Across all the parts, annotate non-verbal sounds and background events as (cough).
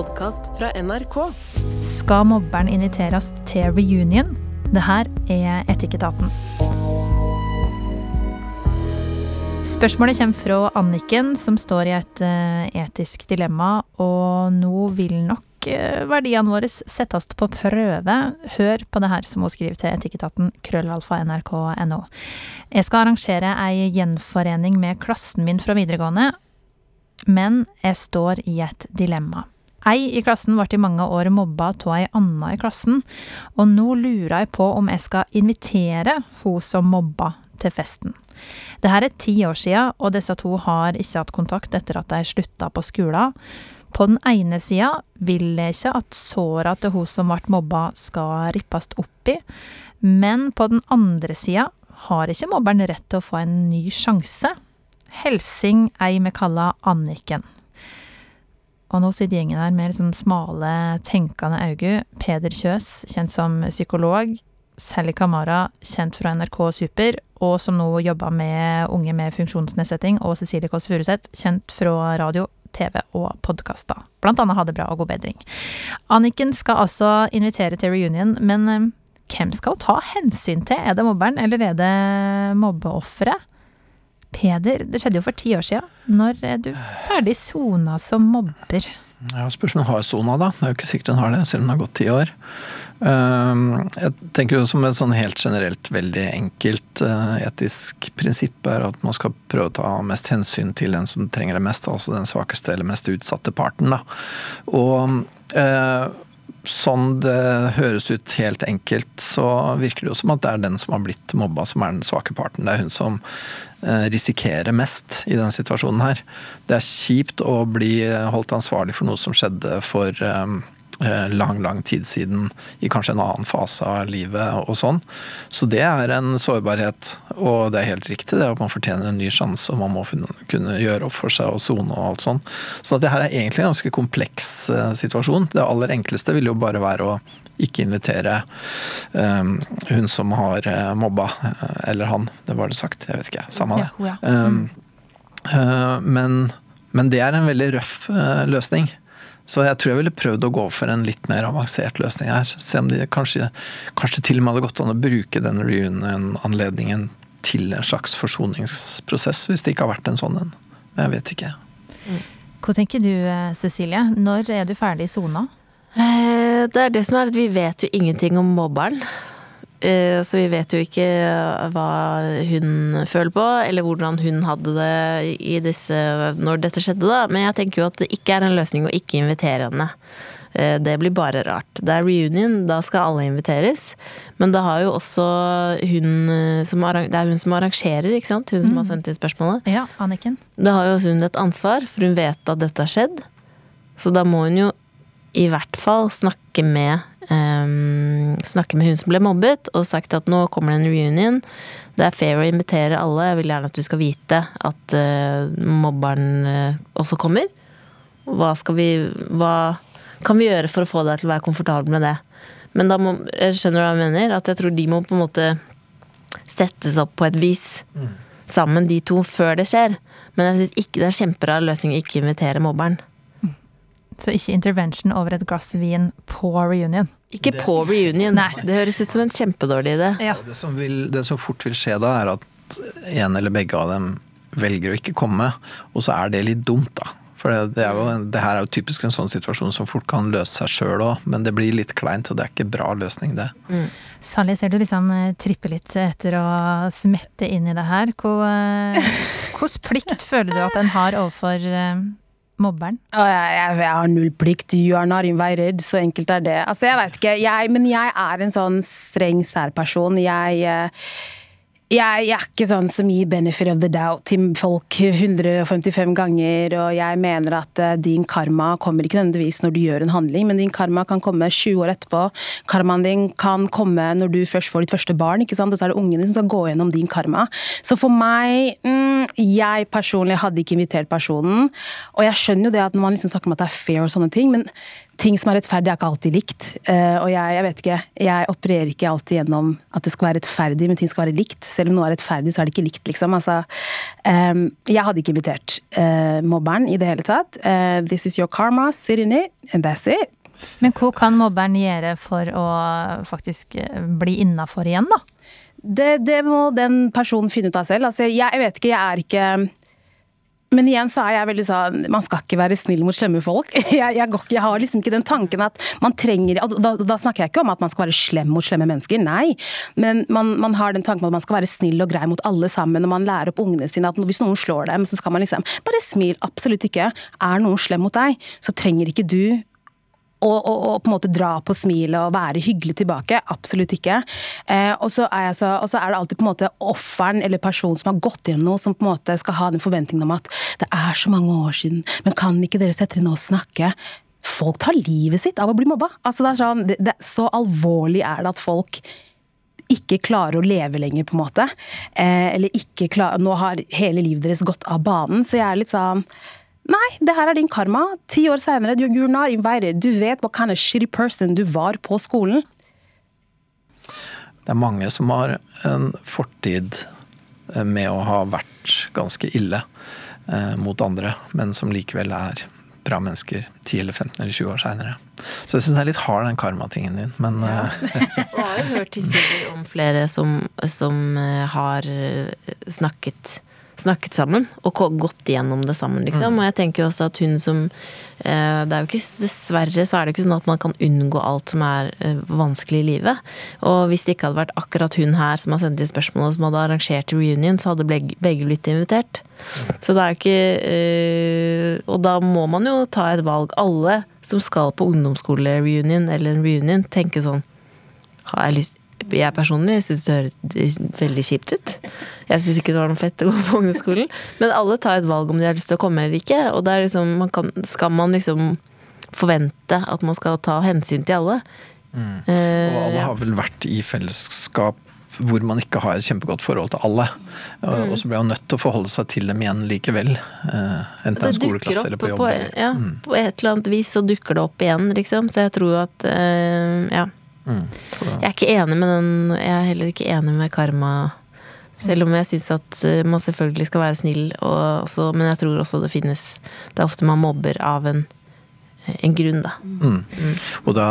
podkast fra NRK. Skal mobberen inviteres til reunion? Det her er Etikketaten. Spørsmålet kommer fra Anniken, som står i et eh, etisk dilemma, og nå vil nok eh, verdiene våre settes på prøve. Hør på det her som hun skriver til Etikketaten, krøllalfa nrk.no. Jeg skal arrangere ei gjenforening med klassen min fra videregående, men jeg står i et dilemma. Ei i klassen ble i mange år mobba av ei anna i klassen, og nå lurer jeg på om jeg skal invitere hun som mobba til festen. Det her er ti år sia, og disse to har ikke hatt kontakt etter at de slutta på skolen. På den ene sida vil jeg ikke at såra til hun som ble mobba skal rippes opp i, men på den andre sida har ikke mobberen rett til å få en ny sjanse. Helsing ei vi kaller Anniken. Og nå sitter gjengen her med liksom smale, tenkende øyne. Peder Kjøs, kjent som psykolog. Sally Kamara, kjent fra NRK Super, og som nå jobber med unge med funksjonsnedsetting. Og Cecilie Kåss Furuseth, kjent fra radio, TV og podkaster. Blant annet Ha det bra og god bedring. Anniken skal altså invitere til reunion, men eh, hvem skal hun ta hensyn til? Er det mobberen, eller er det mobbeofferet? Peder, det skjedde jo for ti år sia. Når er du ferdig sona som mobber? Ja, Spørs om hun har sona, da. Det er jo ikke sikkert hun har det, selv om det har gått ti år. Ehm, jeg tenker jo som et sånn helt generelt veldig enkelt eh, etisk prinsipp er at man skal prøve å ta mest hensyn til den som trenger det mest, altså den svakeste eller mest utsatte parten. Da. Og eh, sånn det høres ut helt enkelt, så virker det jo som at det er den som har blitt mobba, som er den svake parten. Det er hun som eh, risikerer mest i denne situasjonen her. Det er kjipt å bli holdt ansvarlig for noe som skjedde for Eh, lang, lang tid siden, i kanskje en annen fase av livet og sånn. Så det er en sårbarhet, og det er helt riktig det at man fortjener en ny sjanse, og man må kunne gjøre opp for seg og sone og alt sånn. Så det her er egentlig en ganske kompleks eh, situasjon. Det aller enkleste vil jo bare være å ikke invitere um, hun som har mobba, eller han, det var det sagt, jeg vet ikke, samme det. Um, uh, men, men det er en veldig røff løsning. Så jeg tror jeg ville prøvd å gå for en litt mer avansert løsning her. Se om de kanskje, kanskje til og med hadde gått an å bruke den reunion-anledningen til en slags forsoningsprosess, hvis det ikke har vært en sånn en. Jeg vet ikke. Hva tenker du Cecilie? Når er du ferdig i sona? Eh, det er det som er at vi vet jo ingenting om mobberen. Eh, så vi vet jo ikke hva hun føler på, eller hvordan hun hadde det i disse, når dette skjedde, da. Men jeg tenker jo at det ikke er en løsning å ikke invitere henne. Eh, det blir bare rart. Det er reunion, da skal alle inviteres. Men det har jo også hun eh, som, det er hun som arrangerer, ikke sant? Hun som mm. har sendt inn spørsmålet. Ja, Anniken. Da har jo også hun et ansvar, for hun vet at dette har skjedd. Så da må hun jo i hvert fall snakke med um, snakke med hun som ble mobbet, og sagt at nå kommer det en reunion. Det er fair å invitere alle. Jeg vil gjerne at du skal vite at uh, mobberen uh, også kommer. Hva skal vi Hva kan vi gjøre for å få deg til å være komfortabel med det? Men da må Jeg skjønner hva jeg mener. At jeg tror de må på en måte settes opp på et vis. Mm. Sammen, de to, før det skjer. Men jeg syns ikke det er kjemperar løsning å ikke invitere mobberen. Så ikke intervention over et glass vin på reunion. Ikke det, på reunion. Nei. Det høres ut som en kjempedårlig idé. Ja. Det, som vil, det, som fort vil skje da, er at en eller begge av dem velger å ikke komme, og så er det litt dumt, da. For det, det, jo, det her er jo typisk en sånn situasjon som fort kan løse seg sjøl òg, men det blir litt kleint, og det er ikke bra løsning, det. Mm. Sally, ser du liksom eh, trippe litt etter å smette inn i det her. (laughs) Hvilken eh, plikt føler du at en har overfor eh, mobberen? Jeg, jeg, jeg, har null plikt. You are not invited. Så enkelt er det. Altså, jeg veit ikke. Jeg, men jeg er en sånn streng særperson. Eh, jeg, jeg, er ikke sånn som gir benefit of the doubt til folk 155 ganger, og jeg mener at uh, din karma kommer ikke nødvendigvis når du gjør en handling, men din karma kan komme 20 år etterpå. Karmaen din kan komme når du først får ditt første barn, ikke sant? og så er det ungene som skal gå gjennom din karma. Så for meg Mm, jeg personlig hadde ikke invitert personen. Og jeg skjønner jo det at når man liksom snakker om at det er fair og sånne ting, men ting som er rettferdig er ikke alltid likt. Uh, og jeg, jeg vet ikke, jeg opererer ikke alltid gjennom at det skal være rettferdig, men ting skal være likt. Selv om noe er rettferdig, så er det ikke likt, liksom. Altså, um, jeg hadde ikke invitert uh, mobberen i det hele tatt. Uh, this is your karma, sit in it, and that's it. Men hva kan mobberen gjøre for å faktisk bli innafor igjen, da? Det, det, må den personen finne ut av selv. Altså, jeg, jeg vet ikke, jeg er ikke men igjen så er jeg veldig sånn Man skal ikke være snill mot slemme folk. (laughs) Jeg, jeg, jeg har liksom ikke den tanken at man trenger da, da, snakker jeg ikke om at man skal være slem mot slemme mennesker, nei. Men man, man, har den tanken at man skal være snill og grei mot alle sammen. Og man lærer opp ungene sine at hvis noen slår dem, så skal man liksom Bare smil. Absolutt ikke. Er noen slem mot deg, så trenger ikke du og, og, og, på en måte dra på smilet og være hyggelig tilbake. Absolutt ikke. Eh, og, så er så, og, så er det alltid på en måte offeren eller personen som har gått gjennom noe, som på en måte skal ha den forventningen om at det er så mange år siden, men kan ikke dere sette dere ned og snakke? Folk tar livet sitt av å bli mobba. Altså, det er sånn, det, det, så alvorlig er det at folk ikke klarer å leve lenger, på en måte. Eh, eller ikke klarer Nå har hele livet deres gått av banen. Så jeg er litt sånn Nei, det her er din karma. Ti år seinere, you're not invited. Du vet what kind of shitty person du var på skolen. Det er mange som har en fortid eh, med å ha vært ganske ille eh, mot andre, men som likevel er bra mennesker 10 eller 15 eller 20 år seinere. Så jeg syns det er litt hard, den karmatingen din, men ja. (laughs) Jeg har jo hørt historier om flere som, som eh, har snakket snakket sammen og gått igjennom det sammen, liksom. Mm. Og jeg tenker jo også at hun som eh, Det er jo ikke Dessverre så er det ikke sånn at man kan unngå alt som er eh, vanskelig i livet. Og hvis det ikke hadde vært akkurat hun her som har sendt inn spørsmål og som hadde arrangert reunion, så hadde begge blitt invitert. Så det er jo ikke øh, Og da må man jo ta et valg. Alle som skal på ungdomsskolereunion eller en reunion, tenker sånn har jeg lyst jeg personlig syns det høres veldig kjipt ut. Jeg syns ikke det var noe fett å gå på ungdomsskolen. Men alle tar et valg om de har lyst til å komme eller ikke. Og det er liksom, man kan, skal man liksom forvente at man skal ta hensyn til alle. Mm. Og alle har vel vært i fellesskap hvor man ikke har et kjempegodt forhold til alle. Mm. Og så blir man nødt til å forholde seg til dem igjen likevel. Eh, enten det er skoleklasse eller på jobb. På, ja, mm. på et eller annet vis så dukker det opp igjen, liksom. Så jeg tror at eh, ja. Mm, jeg er ikke enig med den Jeg er heller ikke enig med karma. Selv om jeg syns at eh, man selvfølgelig skal være snill, også, men jeg tror også det finnes Det er ofte man mobber av en, en grunn, da. Mm. Mm. Og da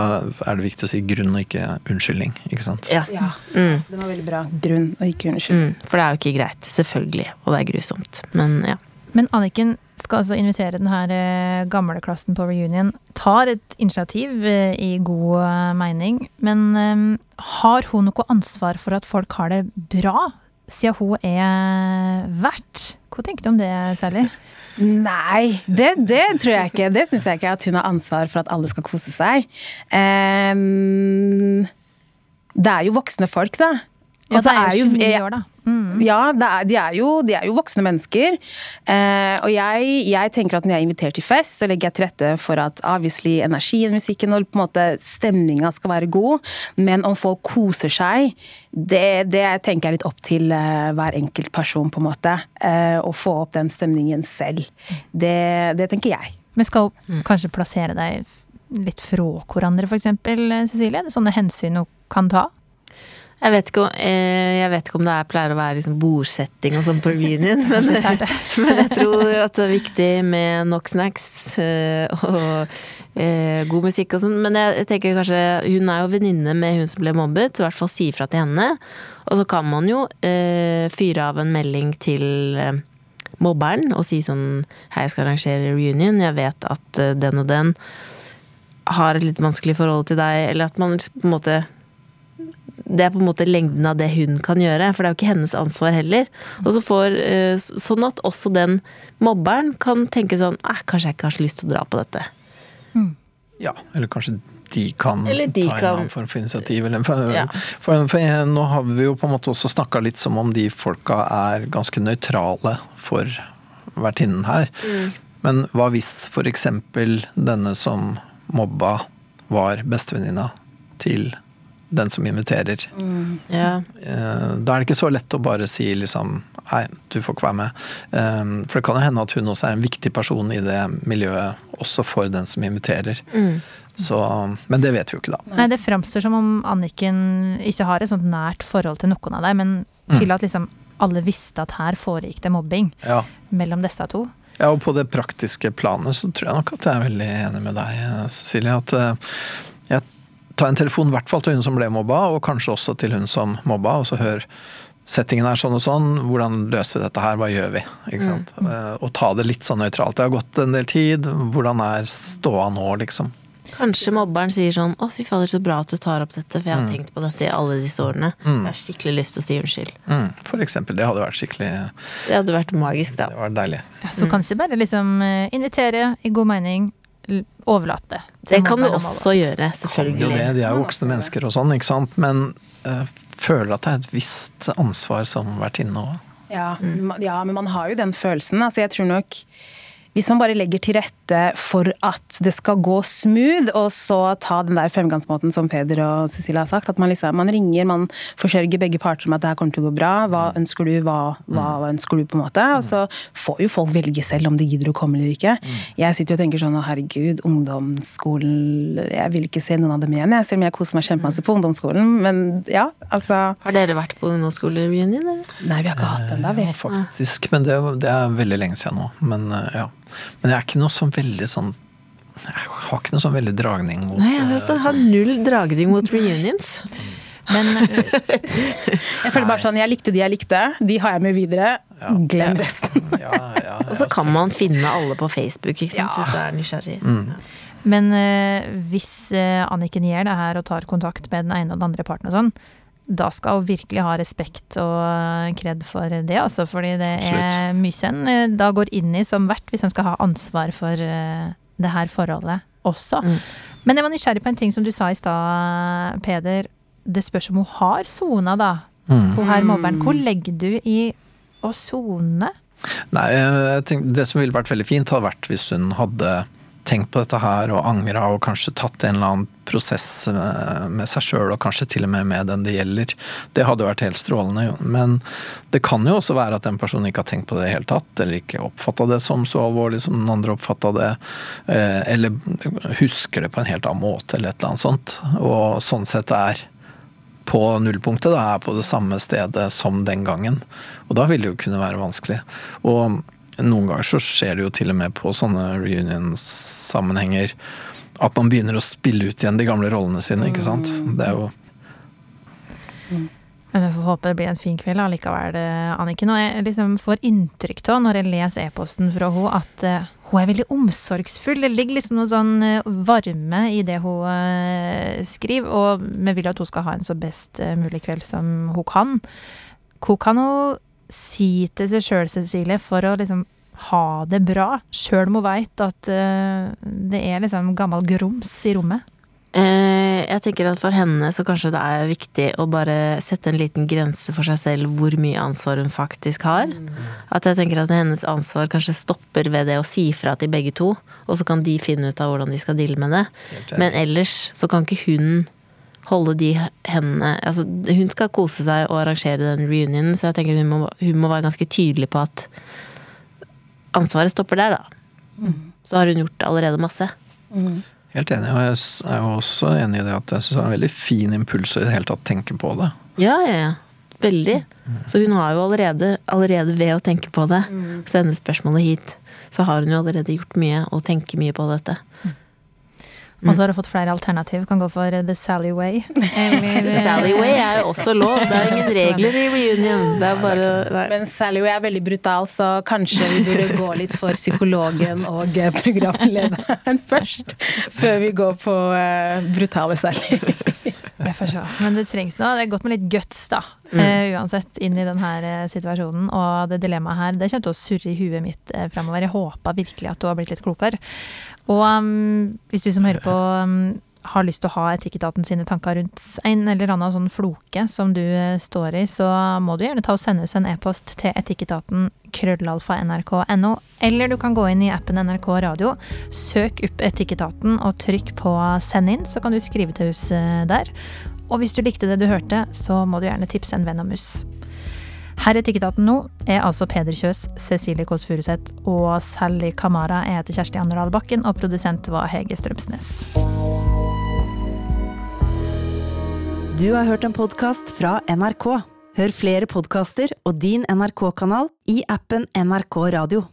er det viktig å si grunn og ikke unnskyldning, ikke sant? Ja. ja. Mm. Det var veldig bra. Grunn og ikke unnskyldning. Mm. For det er jo ikke greit. Selvfølgelig. Og det er grusomt. Men ja. Men Anniken skal altså invitere den her eh, gamle klassen på reunion. Tar et initiativ eh, i god eh, mening, men har hun noe ansvar for at folk har det bra, siden hun er vert? Hva tenker du om det, Sally? (laughs) Nei, det, det, tror jeg ikke. Det syns jeg ikke at hun har ansvar for at alle skal kose seg. Um, det er jo voksne folk, da. Ja, det er jo 29 år, da. Mm. Ja, er, de, er jo, de, er jo, voksne mennesker. Eh, og jeg, jeg, tenker at når jeg er invitert til fest, så legger jeg til rette for at obviously energien, musikken og på en måte stemninga skal være god. Men om folk koser seg, det, det tenker jeg litt opp til eh, hver enkelt person, på en måte. Eh, å få opp den stemningen selv. Det, det tenker jeg. Men skal mm. kanskje plassere deg litt fra hverandre, f.eks., Cecilie? Sånne hensyn hun kan ta? Jeg vet, ikke, eh, jeg vet ikke om det er, pleier å være liksom bordsetting og sånn på reunion, men, (laughs) men, jeg tror at det er viktig med nok snacks eh, og eh, god musikk og sånn. Men jeg, tenker kanskje Hun er jo venninne med hun som ble mobbet, så i hvert fall si ifra til henne. Og så kan man jo fyre av en melding til mobberen og si sånn Hei, jeg skal arrangere reunion, jeg vet at den og den har et litt vanskelig forhold til deg, eller at man på en måte det er på en måte lengden av det hun kan gjøre, for det er jo ikke hennes ansvar heller. Og så får, eh, Sånn at også den mobberen kan tenke sånn eh, Kanskje jeg ikke har så lyst til å dra på dette. Mm. Ja, eller kanskje de kan de ta en kan... annen form for initiativ. Eller, for, ja. for, for, nå har vi jo på en måte også snakka litt som om de folka er ganske nøytrale for vertinnen her. Mm. Men hva hvis f.eks. denne som mobba, var bestevenninna til den som inviterer. Mm. Yeah. Da er det ikke så lett å bare si liksom Nei, du får ikke være med. Eh, For det kan jo hende at hun også er en viktig person i det miljøet, også for den som inviterer. Så, men det vet vi jo ikke, da. Nei, det framstår som om Anniken ikke har et sånt nært forhold til noen av dem, men til at liksom alle visste at her foregikk det mobbing Ja. mellom disse to. Ja, og på det praktiske planet så tror jeg nok at jeg er veldig enig med deg, Cecilie. At tar en telefon i hvert fall til hun som ble mobba, og kanskje også til hun som mobba, og så hør Settingen er sånn og sånn, hvordan løser vi dette her, hva gjør vi? Ikke sant? Mm. Og ta det litt sånn nøytralt. Det har gått en del tid, hvordan er ståa nå, liksom? Kanskje mobberen sier sånn 'Å, fy fader, så bra at du tar opp dette', for jeg har tenkt på dette i alle disse årene. Jeg har skikkelig lyst til å si unnskyld. Mm, for eksempel. Det hadde vært skikkelig Det hadde vært magisk, da. Det var deilig. Ja, så kanskje bare liksom eh, invitere i god mening, overlate. Det kan du også gjøre, Kan jo det, de er jo voksne mennesker og sånn, ikke sant. Men eh, føler at det er et visst ansvar som vertinne òg. Ja, mm. ja, men man har jo den følelsen. Altså, jeg tror nok hvis man bare legger til rette for at det skal gå smooth, og så ta den der fremgangsmåten som Peder og Cecilie har sagt, at man liksom man ringer, man forsørger begge parter om at det her kommer til å gå bra, hva ønsker du, hva, hva ønsker du, på en måte. Og så får jo folk velge selv om de gidder å komme eller ikke. Jeg sitter jo og tenker sånn å herregud, ungdomsskolen Jeg vil ikke se noen av dem igjen, jeg, selv om jeg koser meg kjempemasse på ungdomsskolen. Men ja, altså Har dere vært på ungdomsskolereunion, eller? Nei, vi har ikke hatt den da, vi. Ja, faktisk. Men det, det er veldig lenge siden nå. Men eh, ja. Men jeg er ikke noe sånn veldig sånn Jeg har ikke noe sånn veldig dragning mot Nei, jeg altså, har null dragning mot reunions. Men (laughs) eh, Jeg føler bare sånn, jeg likte de jeg likte, de har jeg med videre. Ja. Glem resten. ja, (laughs) ja, Og så kan man finne alle på Facebook, ikke sant, Ja. hvis du er nysgjerrig. Men uh, hvis uh, Anniken gjør det her og tar kontakt med den ene og den andre parten og sånn, da skal hun virkelig ha respekt og eh, kred for det, altså. Fordi det er mye en eh, da går inn i som vert, hvis en skal ha ansvar for eh, det her forholdet også. Mm. Men jeg var nysgjerrig på en ting som du sa i stad, Peder. Det spørs om hun har sona, da. Mm. Hun her mobberen. Hvor legger du i å sone? Nei, jeg tenker, det som ville vært veldig fint, hadde vært hvis hun hadde tenkt på dette her og angra og kanskje tatt en eller annen prosess eh, med seg sjøl, og kanskje til og med med den det gjelder. Det hadde vært helt strålende. Men det kan jo også være at den personen ikke har tenkt på det i det hele tatt, eller ikke oppfatta det som så alvorlig som den andre oppfatta det, eh, eller husker det på en helt annen måte, eller et eller annet sånt. Og sånn sett er på nullpunktet, da, er på det samme stedet som den gangen. Og da vil det jo kunne være vanskelig. Og noen ganger så skjer det jo til og med på sånne reunion-sammenhenger at man begynner å spille ut igjen de gamle rollene sine, ikke sant. Det er jo Men jeg får håpe det blir en fin kveld allikevel, eh, Anniken. Og jeg liksom får inntrykk av, når jeg leser e-posten fra henne, at eh, hun er veldig omsorgsfull. Det ligger liksom noe sånn eh, varme i det hun skriver, og vi vil at hun skal ha en så best mulig kveld som hun kan. Hvor kan hun si til seg sjøl, Cecilie, for å liksom ha det bra, sjøl om hun veit at uh, det er liksom gammel grums i rommet? Eh, jeg tenker at for henne så kanskje det er viktig å bare sette en liten grense for seg selv hvor mye ansvar hun faktisk har. At jeg tenker at hennes ansvar kanskje stopper ved det å si fra til begge to, og så kan de finne ut av hvordan de skal deale med det. Men ellers så kan ikke hun holde de hendene Altså, hun skal kose seg og arrangere den reunionen, så jeg tenker hun må, hun må være ganske tydelig på at ansvaret stopper der, da. Så har hun gjort allerede masse. helt enig. Og jeg er jo også enig i det at jeg syns det er en veldig fin impuls å i det hele tatt tenke på det. Ja, ja, ja. Veldig. Så hun har jo allerede, allerede ved å tenke på det, sende spørsmålet hit, så har hun jo allerede gjort mye og tenker mye på dette. Og så har hun fått flere alternativ. Kan gå for The Sally Way. Sally Way er jo også lov. Det er ingen regler i reunion. Det er bare nei. Men Sally Way er veldig brutal, så kanskje vi burde gå litt for psykologen og eh, programlederen (laughs) først. Før vi går på uh, brutale Sally. (laughs) Jeg får se. Men det trengs noe. Det er godt med litt guts, da. Uh, uansett, inn i denne situasjonen. Og det dilemmaet her, det kommer til å surre i huet mitt uh, fremover. Jeg håper virkelig at du har blitt litt klokere. Og um, hvis du som hører på um, har lyst til å ha Etikketaten sine tanker rundt en eller annen sånn floke som du eh, står i, så må du gjerne ta og sende oss en e-post til etikketaten krøllalfa nrk.no, eller du kan gå inn i appen NRK Radio, søk opp Etikketaten og trykk på send inn, så kan du skrive til oss eh, der. Og hvis du likte det du hørte, så må du gjerne tipse en venn om mus. Her i Tikketaten nå er altså Peder Kjøs, Cecilie Kåss Furuseth og Sally Kamara. Jeg heter Kjersti Anderdal Bakken, og produsent var Hege Strømsnes. Du har hørt en podkast fra NRK. Hør flere podkaster og din NRK-kanal i appen NRK Radio.